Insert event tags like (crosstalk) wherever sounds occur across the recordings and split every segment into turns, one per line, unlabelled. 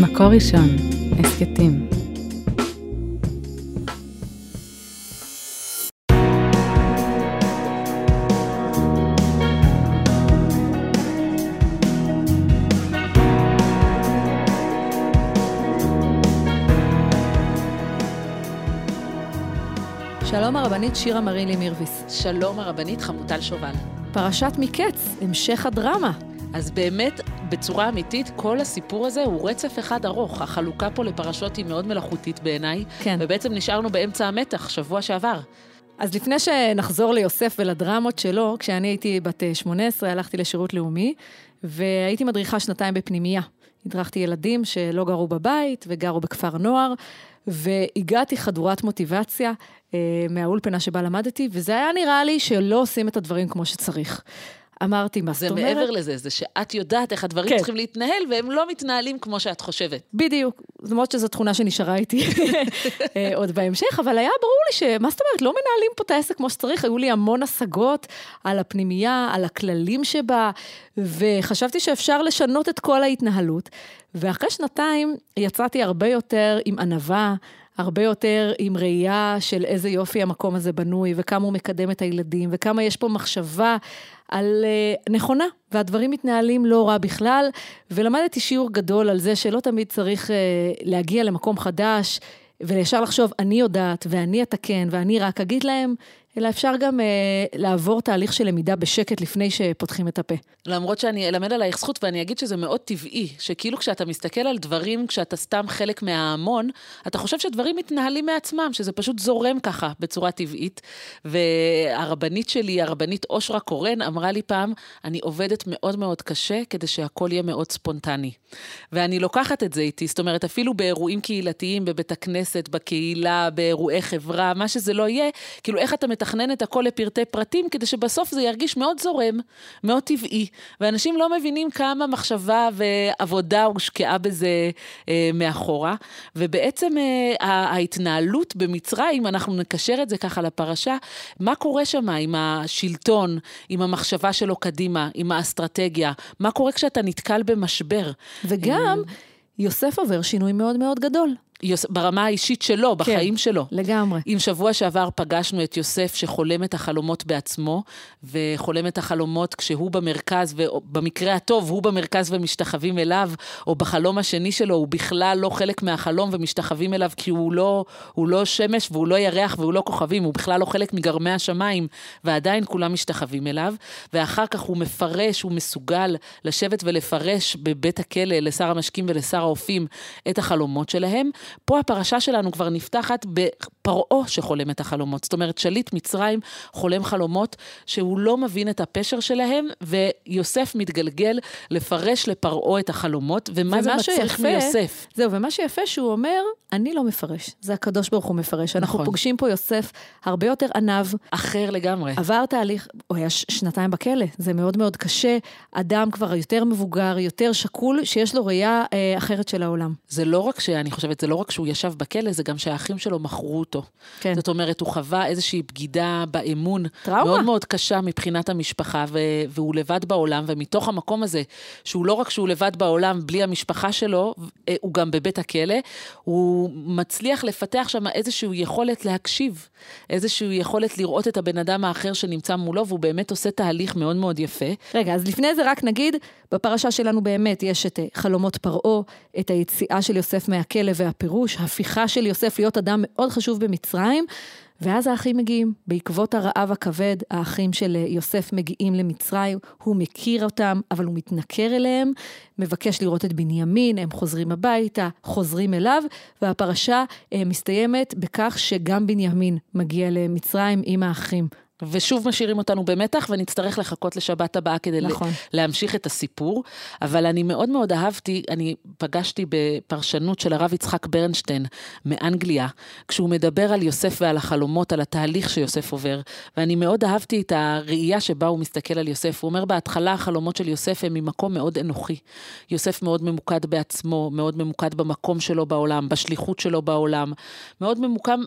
מקור ראשון, הסכתים.
שלום הרבנית שירה מרילי מירביס.
שלום הרבנית חמוטל שובל.
פרשת מקץ, המשך הדרמה.
אז באמת, בצורה אמיתית, כל הסיפור הזה הוא רצף אחד ארוך. החלוקה פה לפרשות היא מאוד מלאכותית בעיניי.
כן.
ובעצם נשארנו באמצע המתח, שבוע שעבר.
אז לפני שנחזור ליוסף ולדרמות שלו, כשאני הייתי בת 18, הלכתי לשירות לאומי, והייתי מדריכה שנתיים בפנימייה. הדרכתי ילדים שלא גרו בבית וגרו בכפר נוער, והגעתי חדורת מוטיבציה אה, מהאולפנה שבה למדתי, וזה היה נראה לי שלא עושים את הדברים כמו שצריך. אמרתי, מה זאת
זה
אומרת?
מעבר לזה, זה שאת יודעת איך הדברים
כן.
צריכים להתנהל, והם לא מתנהלים כמו שאת חושבת.
בדיוק, למרות שזו תכונה שנשארה איתי (laughs) אה, עוד בהמשך, אבל היה ברור לי שמה זאת אומרת, לא מנהלים פה את העסק כמו שצריך, היו לי המון השגות על הפנימייה, על הכללים שבה, וחשבתי שאפשר לשנות את כל ההתנהלות. ואחרי שנתיים יצאתי הרבה יותר עם ענווה, הרבה יותר עם ראייה של איזה יופי המקום הזה בנוי, וכמה הוא מקדם את הילדים, וכמה יש פה מחשבה על uh, נכונה, והדברים מתנהלים לא רע בכלל, ולמדתי שיעור גדול על זה שלא תמיד צריך uh, להגיע למקום חדש, וישר לחשוב, אני יודעת, ואני אתקן, ואני רק אגיד להם, אלא אפשר גם uh, לעבור תהליך של למידה בשקט לפני שפותחים את הפה.
למרות שאני אלמד עלייך זכות, ואני אגיד שזה מאוד טבעי, שכאילו כשאתה מסתכל על דברים, כשאתה סתם חלק מההמון, אתה חושב שדברים מתנהלים מעצמם, שזה פשוט זורם ככה, בצורה טבעית. והרבנית שלי, הרבנית אושרה קורן, אמרה לי פעם, אני עובדת מאוד מאוד קשה כדי שהכל יהיה מאוד ספונטני. ואני לוקחת את זה איתי, זאת אומרת, אפילו באירועים קהילתיים, בבית הכנסת, בקהילה, באירועי חברה, מה שזה לא יהיה, כאילו איך אתה מתכנן את הכל לפרטי פרטים, כדי שבסוף זה ירגיש מאוד זורם, מאוד טבעי. ואנשים לא מבינים כמה מחשבה ועבודה הושקעה בזה אה, מאחורה. ובעצם אה, ההתנהלות במצרים, אנחנו נקשר את זה ככה לפרשה, מה קורה שם עם השלטון, עם המחשבה שלו קדימה, עם האסטרטגיה, מה קורה כשאתה נתקל במשבר.
וגם, יוסף עובר שינוי מאוד מאוד גדול.
יוס... ברמה האישית שלו, בחיים
כן,
שלו.
לגמרי.
אם שבוע שעבר פגשנו את יוסף שחולם את החלומות בעצמו, וחולם את החלומות כשהוא במרכז, ובמקרה הטוב הוא במרכז ומשתחווים אליו, או בחלום השני שלו הוא בכלל לא חלק מהחלום ומשתחווים אליו כי הוא לא, הוא לא שמש והוא לא ירח והוא לא כוכבים, הוא בכלל לא חלק מגרמי השמיים, ועדיין כולם משתחווים אליו, ואחר כך הוא מפרש, הוא מסוגל לשבת ולפרש בבית הכלא לשר המשקים ולשר האופים את החלומות שלהם. פה הפרשה שלנו כבר נפתחת בפרעה שחולם את החלומות. זאת אומרת, שליט מצרים חולם חלומות שהוא לא מבין את הפשר שלהם, ויוסף מתגלגל לפרש לפרעה את החלומות, ומה זה מצריך מיוסף.
זהו, ומה שיפה שהוא אומר, אני לא מפרש, זה הקדוש ברוך הוא מפרש. אנחנו
נכון.
פוגשים פה יוסף הרבה יותר עניו.
אחר לגמרי.
עבר תהליך, הוא היה שנתיים בכלא, זה מאוד מאוד קשה. אדם כבר יותר מבוגר, יותר שקול, שיש לו ראייה אה, אחרת של העולם.
זה לא רק שאני חושבת, זה לא רק שהוא ישב בכלא, זה גם שהאחים שלו מכרו אותו.
כן.
זאת אומרת, הוא חווה איזושהי בגידה באמון.
טראומה.
מאוד מאוד קשה מבחינת המשפחה, ו- והוא לבד בעולם, ומתוך המקום הזה, שהוא לא רק שהוא לבד בעולם בלי המשפחה שלו, אה, הוא גם בבית הכלא, הוא מצליח לפתח שם איזושהי יכולת להקשיב, איזושהי יכולת לראות את הבן אדם האחר שנמצא מולו, והוא באמת עושה תהליך מאוד מאוד יפה.
רגע, אז לפני זה רק נגיד, בפרשה שלנו באמת יש את אה, חלומות פרעה, את היציאה של יוסף מהכלא והפירוש, הפיכה של יוסף להיות אדם מאוד חשוב במצרים, ואז האחים מגיעים. בעקבות הרעב הכבד, האחים של אה, יוסף מגיעים למצרים, הוא מכיר אותם, אבל הוא מתנכר אליהם, מבקש לראות את בנימין, הם חוזרים הביתה, חוזרים אליו, והפרשה אה, מסתיימת בכך שגם בנימין מגיע למצרים עם האחים.
ושוב משאירים אותנו במתח, ונצטרך לחכות לשבת הבאה כדי
נכון.
להמשיך את הסיפור. אבל אני מאוד מאוד אהבתי, אני פגשתי בפרשנות של הרב יצחק ברנשטיין מאנגליה, כשהוא מדבר על יוסף ועל החלומות, על התהליך שיוסף עובר, ואני מאוד אהבתי את הראייה שבה הוא מסתכל על יוסף. הוא אומר, בהתחלה החלומות של יוסף הם ממקום מאוד אנוכי. יוסף מאוד ממוקד בעצמו, מאוד ממוקד במקום שלו בעולם, בשליחות שלו בעולם, מאוד ממוקם...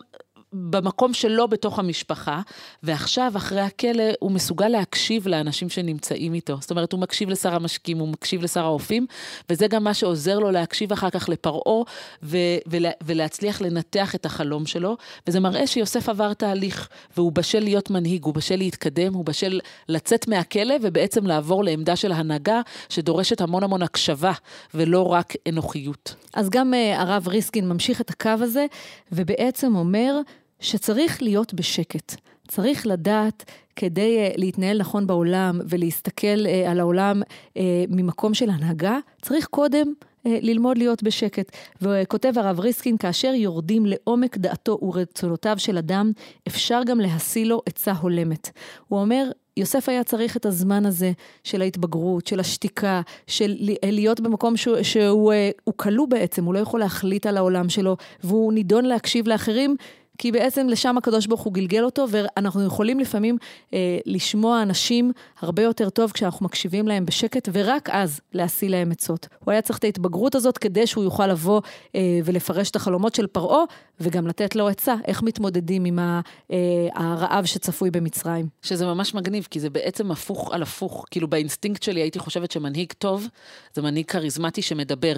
במקום שלו בתוך המשפחה, ועכשיו, אחרי הכלא, הוא מסוגל להקשיב לאנשים שנמצאים איתו. זאת אומרת, הוא מקשיב לשר המשקים, הוא מקשיב לשר האופים, וזה גם מה שעוזר לו להקשיב אחר כך לפרעה, ולה- ולהצליח לנתח את החלום שלו, וזה מראה שיוסף עבר תהליך, והוא בשל להיות מנהיג, הוא בשל להתקדם, הוא בשל לצאת מהכלא, ובעצם לעבור לעמדה של הנהגה, שדורשת המון המון הקשבה, ולא רק אנוכיות.
אז גם uh, הרב ריסקין ממשיך את הקו הזה, ובעצם אומר שצריך להיות בשקט. צריך לדעת, כדי uh, להתנהל נכון בעולם ולהסתכל uh, על העולם uh, ממקום של הנהגה, צריך קודם ללמוד להיות בשקט. וכותב הרב ריסקין, כאשר יורדים לעומק דעתו ורצונותיו של אדם, אפשר גם להשיא לו עצה הולמת. הוא אומר, יוסף היה צריך את הזמן הזה של ההתבגרות, של השתיקה, של להיות במקום שהוא, שהוא כלוא בעצם, הוא לא יכול להחליט על העולם שלו, והוא נידון להקשיב לאחרים. כי בעצם לשם הקדוש ברוך הוא גלגל אותו, ואנחנו יכולים לפעמים אה, לשמוע אנשים הרבה יותר טוב כשאנחנו מקשיבים להם בשקט, ורק אז להשיא להם עצות. הוא היה צריך את ההתבגרות הזאת כדי שהוא יוכל לבוא אה, ולפרש את החלומות של פרעה, וגם לתת לו עצה, איך מתמודדים עם ה, אה, הרעב שצפוי במצרים.
שזה ממש מגניב, כי זה בעצם הפוך על הפוך. כאילו באינסטינקט שלי הייתי חושבת שמנהיג טוב זה מנהיג כריזמטי שמדבר.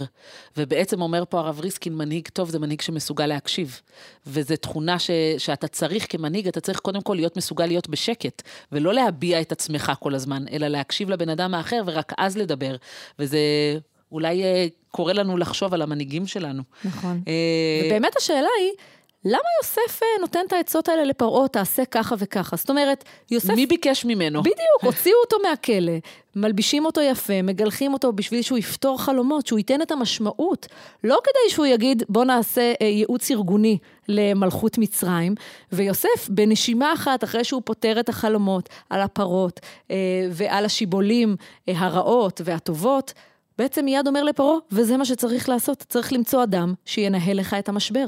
ובעצם אומר פה הרב ריסקין, מנהיג טוב זה מנהיג שמסוגל להקשיב. וזו תכונה ש, שאתה צריך כמנהיג, אתה צריך קודם כל להיות מסוגל להיות בשקט, ולא להביע את עצמך כל הזמן, אלא להקשיב לבן אדם האחר ורק אז לדבר. וזה אולי אה, קורא לנו לחשוב על המנהיגים שלנו.
נכון. אה... ובאמת השאלה היא, למה יוסף אה, נותן את העצות האלה לפרעה, תעשה ככה וככה? זאת אומרת, יוסף...
מי ביקש ממנו?
בדיוק, הוציאו אותו מהכלא, מלבישים אותו יפה, מגלחים אותו בשביל שהוא יפתור חלומות, שהוא ייתן את המשמעות. לא כדי שהוא יגיד, בוא נעשה אה, ייעוץ ארגוני למלכות מצרים, ויוסף, בנשימה אחת, אחרי שהוא פותר את החלומות על הפרות אה, ועל השיבולים הרעות והטובות, בעצם מיד אומר לפרעה, וזה מה שצריך לעשות, צריך למצוא אדם שינהל לך את המשבר.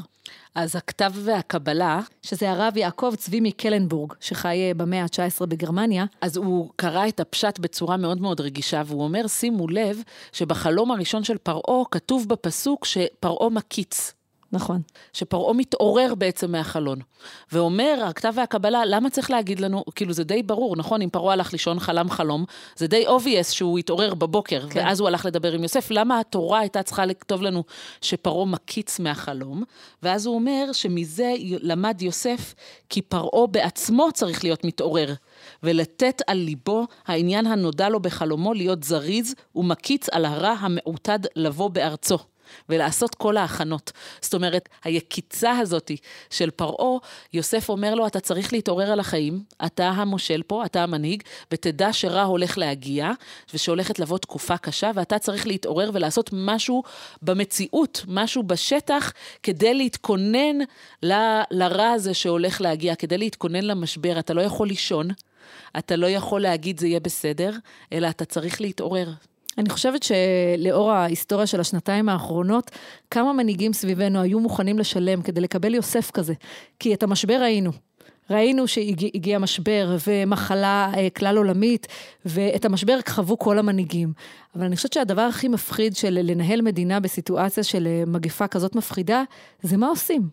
אז הכתב והקבלה...
שזה הרב יעקב צבי מקלנבורג, שחי במאה ה-19 בגרמניה.
אז הוא קרא את הפשט בצורה מאוד מאוד רגישה, והוא אומר, שימו לב, שבחלום הראשון של פרעה כתוב בפסוק שפרעה מקיץ.
נכון.
שפרעה מתעורר בעצם מהחלון. ואומר, הכתב והקבלה, למה צריך להגיד לנו, כאילו זה די ברור, נכון? אם פרעה הלך לישון, חלם חלום, זה די obvious שהוא התעורר בבוקר, כן. ואז הוא הלך לדבר עם יוסף. למה התורה הייתה צריכה לכתוב לנו שפרעה מקיץ מהחלום? ואז הוא אומר שמזה למד יוסף, כי פרעה בעצמו צריך להיות מתעורר. ולתת על ליבו העניין הנודע לו בחלומו להיות זריז ומקיץ על הרע המעוטד לבוא בארצו. ולעשות כל ההכנות. זאת אומרת, היקיצה הזאת של פרעה, יוסף אומר לו, אתה צריך להתעורר על החיים, אתה המושל פה, אתה המנהיג, ותדע שרע הולך להגיע, ושהולכת לבוא תקופה קשה, ואתה צריך להתעורר ולעשות משהו במציאות, משהו בשטח, כדי להתכונן ל, לרע הזה שהולך להגיע, כדי להתכונן למשבר. אתה לא יכול לישון. אתה לא יכול להגיד זה יהיה בסדר, אלא אתה צריך להתעורר.
אני חושבת שלאור ההיסטוריה של השנתיים האחרונות, כמה מנהיגים סביבנו היו מוכנים לשלם כדי לקבל יוסף כזה. כי את המשבר ראינו. ראינו שהגיע משבר ומחלה אה, כלל עולמית, ואת המשבר חוו כל המנהיגים. אבל אני חושבת שהדבר הכי מפחיד של לנהל מדינה בסיטואציה של אה, מגפה כזאת מפחידה, זה מה עושים.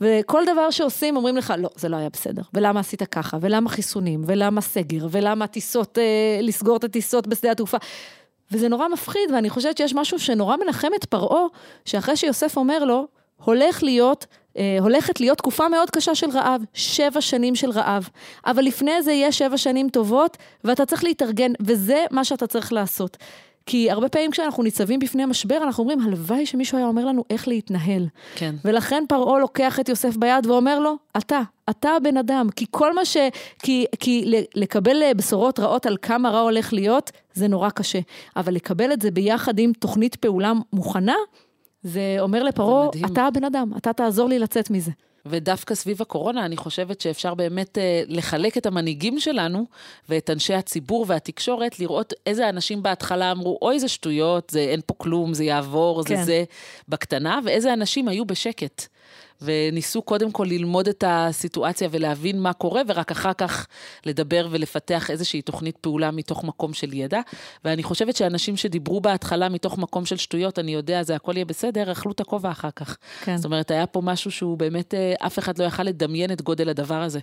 וכל דבר שעושים אומרים לך, לא, זה לא היה בסדר. ולמה עשית ככה? ולמה חיסונים? ולמה סגר? ולמה טיסות, אה, לסגור את הטיסות בשדה התעופה? וזה נורא מפחיד, ואני חושבת שיש משהו שנורא מנחם את פרעה, שאחרי שיוסף אומר לו, הולך להיות, אה, הולכת להיות תקופה מאוד קשה של רעב, שבע שנים של רעב. אבל לפני זה יהיה שבע שנים טובות, ואתה צריך להתארגן, וזה מה שאתה צריך לעשות. כי הרבה פעמים כשאנחנו ניצבים בפני המשבר, אנחנו אומרים, הלוואי שמישהו היה אומר לנו איך להתנהל.
כן.
ולכן פרעה לוקח את יוסף ביד ואומר לו, אתה, אתה הבן אדם. כי כל מה ש... כי, כי לקבל אה, בשורות רעות על כמה רע הולך להיות, זה נורא קשה. אבל לקבל את זה ביחד עם תוכנית פעולה מוכנה, זה אומר לפרעה, אתה הבן אדם, אתה תעזור לי לצאת מזה.
ודווקא סביב הקורונה, אני חושבת שאפשר באמת אה, לחלק את המנהיגים שלנו ואת אנשי הציבור והתקשורת, לראות איזה אנשים בהתחלה אמרו, אוי, זה שטויות, זה אין פה כלום, זה יעבור, כן. זה זה, בקטנה, ואיזה אנשים היו בשקט. וניסו קודם כל ללמוד את הסיטואציה ולהבין מה קורה, ורק אחר כך לדבר ולפתח איזושהי תוכנית פעולה מתוך מקום של ידע. ואני חושבת שאנשים שדיברו בהתחלה מתוך מקום של שטויות, אני יודע, זה הכל יהיה בסדר, אכלו את הכובע אחר כך.
כן.
זאת אומרת, היה פה משהו שהוא באמת, אה, אף אחד לא יכל לדמיין את גודל הדבר הזה.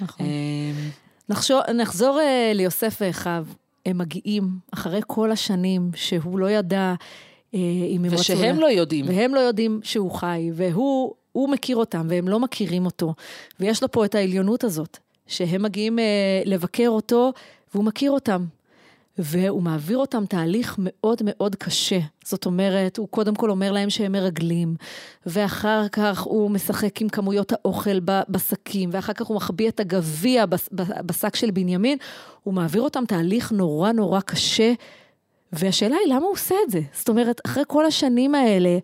נכון.
אה,
נחשור, נחזור uh, ליוסף ואחיו. הם מגיעים אחרי כל השנים שהוא לא ידע uh, אם הם רצו...
ושהם לא יודעים.
והם לא יודעים שהוא חי, והוא הוא מכיר אותם, והם לא מכירים אותו. ויש לו פה את העליונות הזאת, שהם מגיעים uh, לבקר אותו, והוא מכיר אותם. והוא מעביר אותם תהליך מאוד מאוד קשה. זאת אומרת, הוא קודם כל אומר להם שהם מרגלים, ואחר כך הוא משחק עם כמויות האוכל בשקים, ואחר כך הוא מחביא את הגביע בשק של בנימין. הוא מעביר אותם תהליך נורא נורא קשה, והשאלה היא, למה הוא עושה את זה? זאת אומרת, אחרי כל השנים האלה,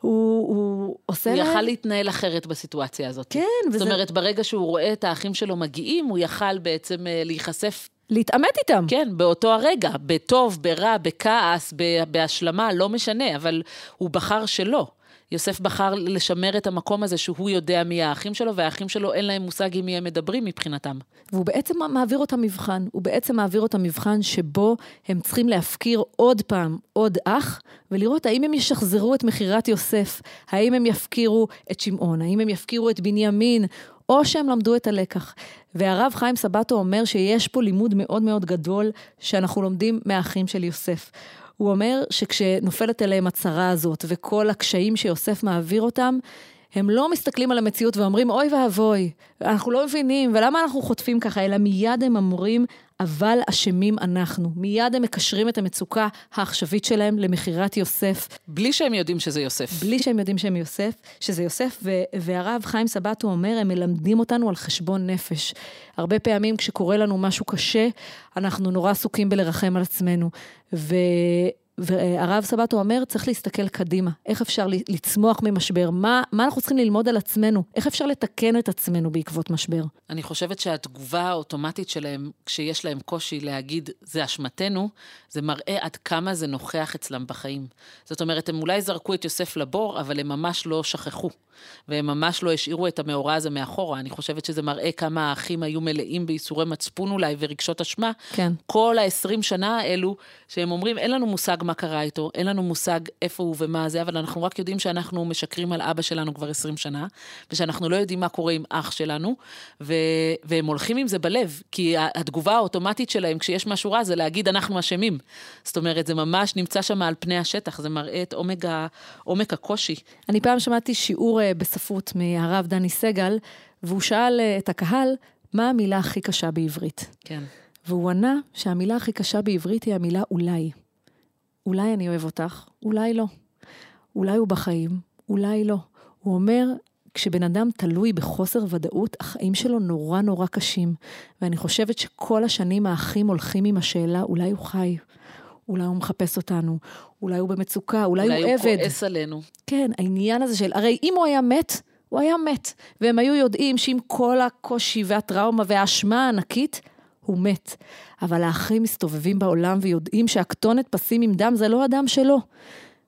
הוא, הוא עושה
הוא
להם...
הוא יכל להתנהל אחרת בסיטואציה הזאת.
כן,
וזה...
וזה...
זאת אומרת, ברגע שהוא רואה את האחים שלו מגיעים, הוא יכל בעצם אה, להיחשף
להתעמת איתם.
כן, באותו הרגע, בטוב, ברע, בכעס, בהשלמה, לא משנה, אבל הוא בחר שלא. יוסף בחר לשמר את המקום הזה שהוא יודע מי האחים שלו, והאחים שלו אין להם מושג עם מי הם מדברים מבחינתם.
והוא בעצם מעביר אותם מבחן. הוא בעצם מעביר אותם מבחן שבו הם צריכים להפקיר עוד פעם עוד אח, ולראות האם הם ישחזרו את מכירת יוסף, האם הם יפקירו את שמעון, האם הם יפקירו את בנימין, או שהם למדו את הלקח. והרב חיים סבטו אומר שיש פה לימוד מאוד מאוד גדול שאנחנו לומדים מהאחים של יוסף. הוא אומר שכשנופלת אליהם הצרה הזאת וכל הקשיים שיוסף מעביר אותם, הם לא מסתכלים על המציאות ואומרים, אוי ואבוי, אנחנו לא מבינים, ולמה אנחנו חוטפים ככה, אלא מיד הם אומרים, אבל אשמים אנחנו. מיד הם מקשרים את המצוקה העכשווית שלהם למכירת יוסף.
בלי שהם יודעים שזה יוסף.
בלי שהם יודעים שהם יוסף, שזה יוסף, ו- והרב חיים סבטו אומר, הם מלמדים אותנו על חשבון נפש. הרבה פעמים כשקורה לנו משהו קשה, אנחנו נורא עסוקים בלרחם על עצמנו. ו- והרב סבתו אומר, צריך להסתכל קדימה. איך אפשר לצמוח ממשבר? מה, מה אנחנו צריכים ללמוד על עצמנו? איך אפשר לתקן את עצמנו בעקבות משבר?
אני חושבת שהתגובה האוטומטית שלהם, כשיש להם קושי להגיד, זה אשמתנו, זה מראה עד כמה זה נוכח אצלם בחיים. זאת אומרת, הם אולי זרקו את יוסף לבור, אבל הם ממש לא שכחו. והם ממש לא השאירו את המאורע הזה מאחורה. אני חושבת שזה מראה כמה האחים היו מלאים בייסורי מצפון אולי ורגשות אשמה.
כן.
כל ה-20 שנה האלו, שהם אומרים, אין לנו מושג מה קרה איתו, אין לנו מושג איפה הוא ומה זה, אבל אנחנו רק יודעים שאנחנו משקרים על אבא שלנו כבר 20 שנה, ושאנחנו לא יודעים מה קורה עם אח שלנו, ו- והם הולכים עם זה בלב, כי התגובה האוטומטית שלהם כשיש משהו רע זה להגיד, אנחנו אשמים. זאת אומרת, זה ממש נמצא שם על פני השטח, זה מראה את עומק, ה- עומק הקושי.
אני פעם שמעתי שיעור בספרות מהרב דני סגל, והוא שאל את הקהל, מה המילה הכי קשה בעברית?
כן.
והוא ענה שהמילה הכי קשה בעברית היא המילה אולי. אולי אני אוהב אותך, אולי לא. אולי הוא בחיים, אולי לא. הוא אומר, כשבן אדם תלוי בחוסר ודאות, החיים שלו נורא נורא קשים. ואני חושבת שכל השנים האחים הולכים עם השאלה, אולי הוא חי, אולי הוא מחפש אותנו, אולי הוא במצוקה, אולי, אולי הוא, הוא עבד.
אולי הוא כועס עלינו.
כן, העניין הזה של, הרי אם הוא היה מת, הוא היה מת. והם היו יודעים שעם כל הקושי והטראומה והאשמה הענקית, הוא מת. אבל האחים מסתובבים בעולם ויודעים שהכתונת פסים עם דם זה לא הדם שלו.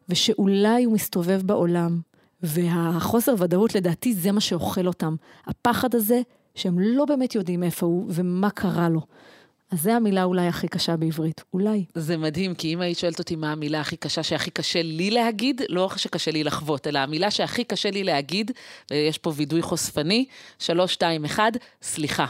ושאולי הוא מסתובב בעולם. והחוסר ודאות לדעתי זה מה שאוכל אותם. הפחד הזה שהם לא באמת יודעים איפה הוא ומה קרה לו. אז זו המילה אולי הכי קשה בעברית, אולי.
זה מדהים, כי אם היית שואלת אותי מה המילה הכי קשה שהכי קשה לי להגיד, לא שקשה לי לחוות, אלא המילה שהכי קשה לי להגיד, ויש פה וידוי חושפני, שלוש, שתיים, אחד, סליחה.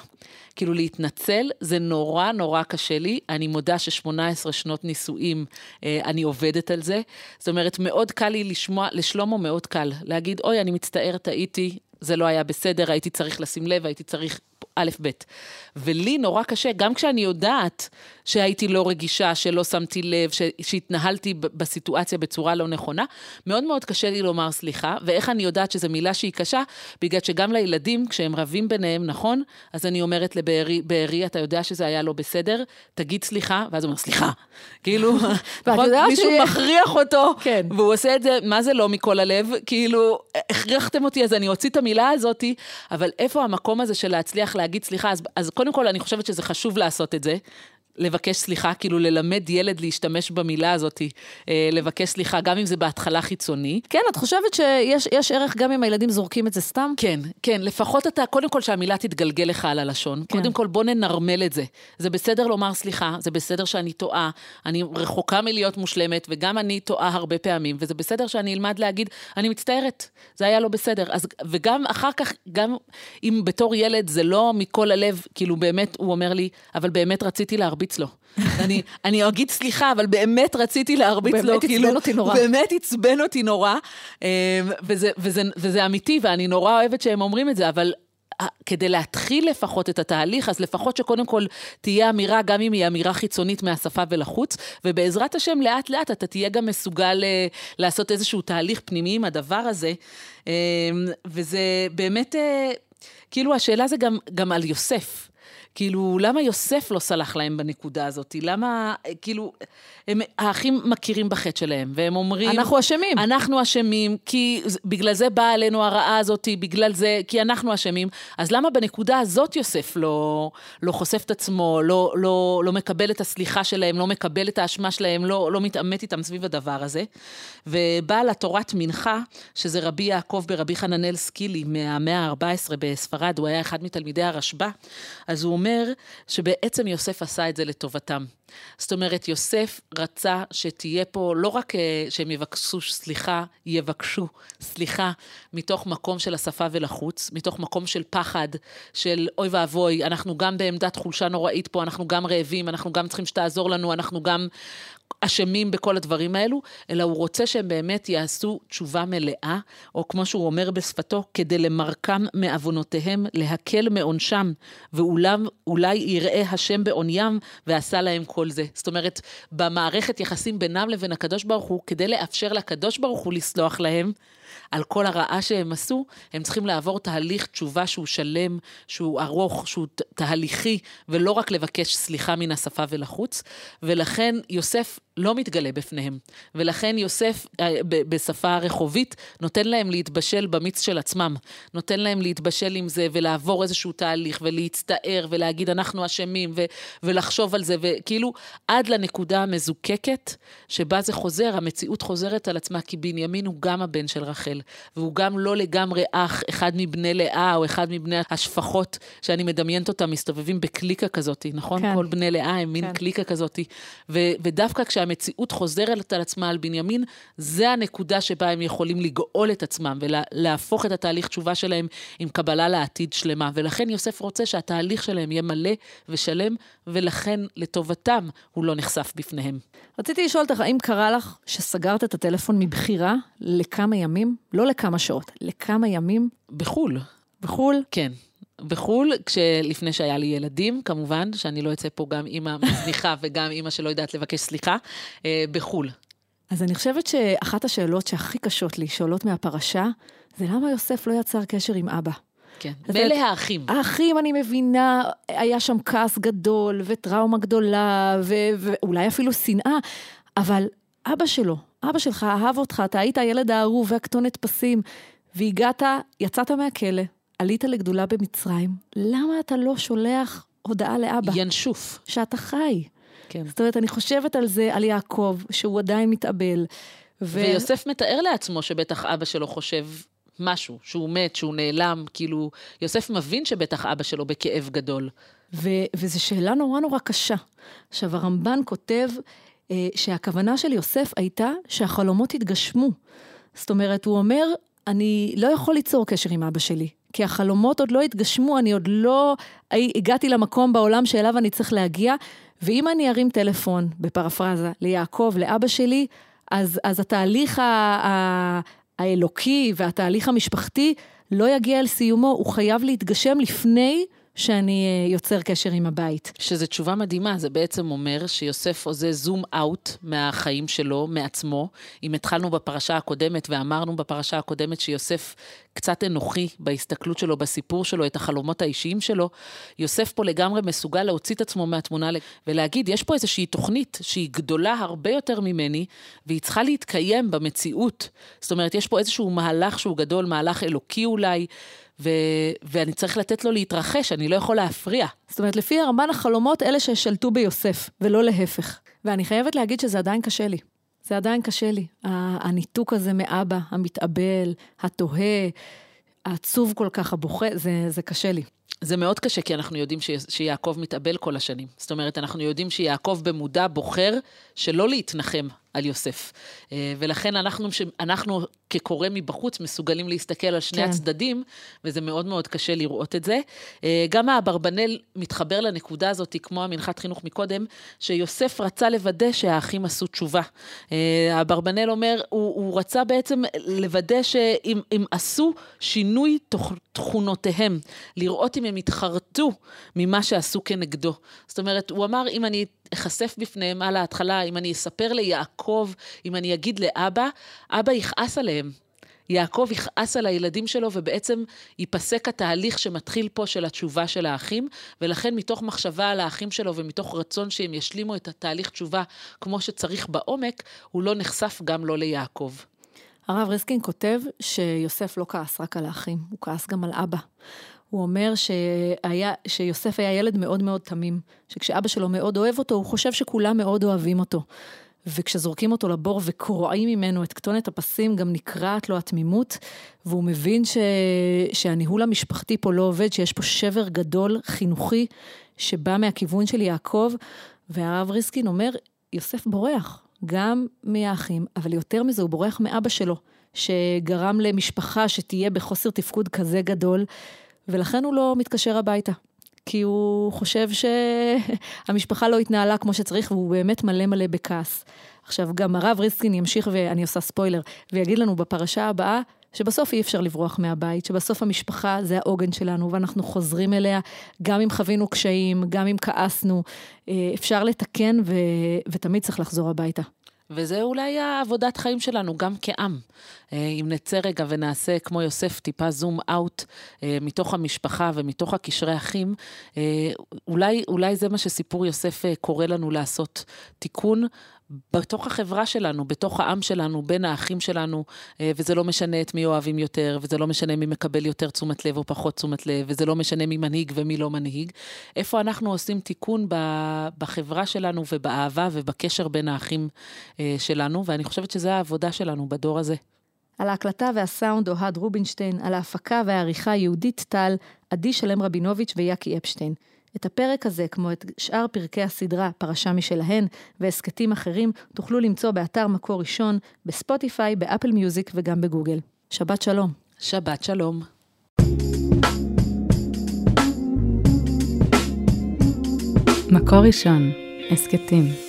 כאילו להתנצל, זה נורא נורא קשה לי. אני מודה ש-18 שנות נישואים, אה, אני עובדת על זה. זאת אומרת, מאוד קל לי לשמוע, לשלמה מאוד קל, להגיד, אוי, אני מצטער, טעיתי, זה לא היה בסדר, הייתי צריך לשים לב, הייתי צריך א', ב'. ולי נורא קשה, גם כשאני יודעת שהייתי לא רגישה, שלא שמתי לב, ש- שהתנהלתי בסיטואציה בצורה לא נכונה, מאוד מאוד קשה לי לומר סליחה, ואיך אני יודעת שזו מילה שהיא קשה? בגלל שגם לילדים, כשהם רבים ביניהם, נכון? אז אני אומרת לבארי, בארי, אתה יודע שזה היה לא בסדר, תגיד סליחה, ואז הוא אומר, סליחה. (laughs) כאילו, (laughs) נכון? מישהו ש... מכריח אותו,
כן.
והוא עושה את זה, מה זה לא מכל הלב? כאילו, הכרחתם אותי, אז אני אוציא את המילה הזאת, אבל איפה המקום הזה של להצליח להגיד סליחה? אז, אז קודם כל, אני חושבת שזה חשוב לעשות את זה. לבקש סליחה, כאילו ללמד ילד להשתמש במילה הזאת, אה, לבקש סליחה, גם אם זה בהתחלה חיצוני.
כן, את חושבת שיש יש ערך גם אם הילדים זורקים את זה סתם?
כן, כן, לפחות אתה, קודם כל שהמילה תתגלגל לך על הלשון. כן. קודם כל בוא ננרמל את זה. זה בסדר לומר סליחה, זה בסדר שאני טועה, אני רחוקה מלהיות מושלמת, וגם אני טועה הרבה פעמים, וזה בסדר שאני אלמד להגיד, אני מצטערת, זה היה לא בסדר. אז, וגם אחר כך, גם אם בתור ילד זה לא מכל הלב, כאילו באמת, הוא אומר לי, אבל באמת רציתי להרביץ לו. (laughs) אני, אני אגיד סליחה, אבל באמת רציתי להרביץ לו,
באמת כאילו... באמת עצבן אותי נורא.
באמת עצבן אותי נורא, וזה, וזה, וזה אמיתי, ואני נורא אוהבת שהם אומרים את זה, אבל כדי להתחיל לפחות את התהליך, אז לפחות שקודם כל תהיה אמירה, גם אם היא אמירה חיצונית מהשפה ולחוץ, ובעזרת השם, לאט לאט אתה תהיה גם מסוגל אה, לעשות איזשהו תהליך פנימי עם הדבר הזה. אמ, וזה באמת, אה, כאילו השאלה זה גם, גם על יוסף. כאילו, למה יוסף לא סלח להם בנקודה הזאת? למה, כאילו, הם, האחים מכירים בחטא שלהם, והם אומרים...
אנחנו אשמים.
אנחנו אשמים, כי בגלל זה באה עלינו הרעה הזאת, בגלל זה, כי אנחנו אשמים. אז למה בנקודה הזאת יוסף לא, לא חושף את עצמו, לא, לא, לא מקבל את הסליחה שלהם, לא מקבל את האשמה שלהם, לא, לא מתעמת איתם סביב הדבר הזה? ובעל התורת מנחה, שזה רבי יעקב ברבי חננאל סקילי מהמאה ה-14 בספרד, הוא היה אחד מתלמידי הרשב"א, אז הוא אומר שבעצם יוסף עשה את זה לטובתם. זאת אומרת, יוסף רצה שתהיה פה, לא רק אה, שהם יבקשו סליחה, יבקשו סליחה מתוך מקום של השפה ולחוץ, מתוך מקום של פחד, של אוי ואבוי, אנחנו גם בעמדת חולשה נוראית פה, אנחנו גם רעבים, אנחנו גם צריכים שתעזור לנו, אנחנו גם אשמים בכל הדברים האלו, אלא הוא רוצה שהם באמת יעשו תשובה מלאה, או כמו שהוא אומר בשפתו, כדי למרקם מעוונותיהם, להקל מעונשם, ואולי יראה השם בעוניים ועשה להם כל זה. זאת אומרת, במערכת יחסים בינם לבין הקדוש ברוך הוא, כדי לאפשר לקדוש ברוך הוא לסלוח להם, על כל הרעה שהם עשו, הם צריכים לעבור תהליך תשובה שהוא שלם, שהוא ארוך, שהוא תהליכי, ולא רק לבקש סליחה מן השפה ולחוץ. ולכן יוסף לא מתגלה בפניהם. ולכן יוסף, אה, בשפה רחובית, נותן להם להתבשל במיץ של עצמם. נותן להם להתבשל עם זה ולעבור איזשהו תהליך ולהצטער ולהגיד אנחנו אשמים ו- ולחשוב על זה, וכאילו עד לנקודה המזוקקת שבה זה חוזר, המציאות חוזרת על עצמה, כי בנימין הוא גם הבן של רחל, והוא גם לא לגמרי אח, אחד מבני לאה או אחד מבני השפחות, שאני מדמיינת אותם מסתובבים בקליקה כזאת, נכון? כן. כל בני לאה הם מין כן. קליקה כזאת. ו- ודווקא כשה... שהמציאות חוזרת על עצמה על בנימין, זה הנקודה שבה הם יכולים לגאול את עצמם ולהפוך את התהליך תשובה שלהם עם קבלה לעתיד שלמה. ולכן יוסף רוצה שהתהליך שלהם יהיה מלא ושלם, ולכן לטובתם הוא לא נחשף בפניהם.
רציתי לשאול אותך, האם קרה לך שסגרת את הטלפון מבחירה לכמה ימים? לא לכמה שעות, לכמה ימים?
בחו"ל.
בחו"ל?
כן. בחו"ל, כשלפני שהיה לי ילדים, כמובן, שאני לא אצא פה גם אימא מזניחה (laughs) וגם אימא שלא יודעת לבקש סליחה, אה, בחו"ל.
אז אני חושבת שאחת השאלות שהכי קשות לי, שעולות מהפרשה, זה למה יוסף לא יצר קשר עם אבא.
כן, מילא האחים.
האחים, אני מבינה, היה שם כעס גדול, וטראומה גדולה, ו- ואולי אפילו שנאה, אבל אבא שלו, אבא שלך אהב אותך, אתה היית הילד האהוב והכתונת פסים, והגעת, יצאת מהכלא, עלית לגדולה במצרים, למה אתה לא שולח הודעה לאבא?
ינשוף.
שאתה חי. כן. זאת אומרת, אני חושבת על זה, על יעקב, שהוא עדיין מתאבל.
ו... ויוסף מתאר לעצמו שבטח אבא שלו חושב משהו, שהוא מת, שהוא נעלם, כאילו, יוסף מבין שבטח אבא שלו בכאב גדול.
ו- וזו שאלה נורא נורא קשה. עכשיו, הרמב"ן כותב אה, שהכוונה של יוסף הייתה שהחלומות יתגשמו. זאת אומרת, הוא אומר, אני לא יכול ליצור קשר עם אבא שלי. כי החלומות עוד לא התגשמו, אני עוד לא הגעתי למקום בעולם שאליו אני צריך להגיע, ואם אני ארים טלפון, בפרפרזה, ליעקב, לאבא שלי, אז, אז התהליך ה, ה, האלוקי והתהליך המשפחתי לא יגיע אל סיומו, הוא חייב להתגשם לפני שאני אה, יוצר קשר עם הבית.
שזו תשובה מדהימה, זה בעצם אומר שיוסף עושה זום אאוט מהחיים שלו, מעצמו. אם התחלנו בפרשה הקודמת ואמרנו בפרשה הקודמת שיוסף קצת אנוכי בהסתכלות שלו, בסיפור שלו, את החלומות האישיים שלו, יוסף פה לגמרי מסוגל להוציא את עצמו מהתמונה ולהגיד, יש פה איזושהי תוכנית שהיא גדולה הרבה יותר ממני, והיא צריכה להתקיים במציאות. זאת אומרת, יש פה איזשהו מהלך שהוא גדול, מהלך אלוקי אולי. ו- ואני צריך לתת לו להתרחש, אני לא יכול להפריע.
זאת אומרת, לפי ארמן החלומות, אלה ששלטו ביוסף, ולא להפך. ואני חייבת להגיד שזה עדיין קשה לי. זה עדיין קשה לי. הניתוק הזה מאבא, המתאבל, התוהה, העצוב כל כך, הבוכה, זה, זה קשה לי.
זה מאוד קשה, כי אנחנו יודעים ש... שיעקב מתאבל כל השנים. זאת אומרת, אנחנו יודעים שיעקב במודע בוחר שלא להתנחם על יוסף. אה, ולכן אנחנו, אנחנו כקורא מבחוץ מסוגלים להסתכל על שני כן. הצדדים, וזה מאוד מאוד קשה לראות את זה. אה, גם האברבנל מתחבר לנקודה הזאת, כמו המנחת חינוך מקודם, שיוסף רצה לוודא שהאחים עשו תשובה. אה, האברבנל אומר, הוא, הוא רצה בעצם לוודא שאם עשו שינוי תוך, תכונותיהם, לראות אם הם התחרטו ממה שעשו כנגדו. זאת אומרת, הוא אמר, אם אני אחשף בפניהם על ההתחלה, אם אני אספר ליעקב, אם אני אגיד לאבא, אבא יכעס עליהם. יעקב יכעס על הילדים שלו, ובעצם ייפסק התהליך שמתחיל פה של התשובה של האחים, ולכן מתוך מחשבה על האחים שלו ומתוך רצון שהם ישלימו את התהליך תשובה כמו שצריך בעומק, הוא לא נחשף גם לא ליעקב.
הרב ריסקין כותב שיוסף לא כעס רק על האחים, הוא כעס גם על אבא. הוא אומר שהיה, שיוסף היה ילד מאוד מאוד תמים, שכשאבא שלו מאוד אוהב אותו, הוא חושב שכולם מאוד אוהבים אותו. וכשזורקים אותו לבור וקורעים ממנו את כתונת הפסים, גם נקרעת לו התמימות, והוא מבין ש... שהניהול המשפחתי פה לא עובד, שיש פה שבר גדול, חינוכי, שבא מהכיוון של יעקב, והרב ריסקין אומר, יוסף בורח, גם מהאחים, אבל יותר מזה, הוא בורח מאבא שלו, שגרם למשפחה שתהיה בחוסר תפקוד כזה גדול. ולכן הוא לא מתקשר הביתה. כי הוא חושב שהמשפחה (laughs) לא התנהלה כמו שצריך, והוא באמת מלא מלא בכעס. עכשיו, גם הרב ריסקין ימשיך, ואני עושה ספוילר, ויגיד לנו בפרשה הבאה, שבסוף אי אפשר לברוח מהבית, שבסוף המשפחה זה העוגן שלנו, ואנחנו חוזרים אליה, גם אם חווינו קשיים, גם אם כעסנו, אה, אפשר לתקן ו... ותמיד צריך לחזור הביתה.
וזה אולי העבודת חיים שלנו, גם כעם. אה, אם נצא רגע ונעשה, כמו יוסף, טיפה זום אאוט אה, מתוך המשפחה ומתוך הקשרי אחים, אה, אולי, אולי זה מה שסיפור יוסף קורא לנו לעשות. תיקון בתוך החברה שלנו, בתוך העם שלנו, בין האחים שלנו, אה, וזה לא משנה את מי אוהבים יותר, וזה לא משנה מי מקבל יותר תשומת לב או פחות תשומת לב, וזה לא משנה מי מנהיג ומי לא מנהיג. איפה אנחנו עושים תיקון בחברה שלנו ובאהבה ובקשר בין האחים אה, שלנו, ואני חושבת שזו העבודה שלנו בדור הזה.
על ההקלטה והסאונד אוהד רובינשטיין, על ההפקה והעריכה יהודית טל, עדי שלם רבינוביץ' ויאקי אפשטיין. את הפרק הזה, כמו את שאר פרקי הסדרה, פרשה משלהן, והסכתים אחרים, תוכלו למצוא באתר מקור ראשון, בספוטיפיי, באפל מיוזיק וגם בגוגל. שבת שלום.
שבת שלום.
מקור ראשון, הסכתים.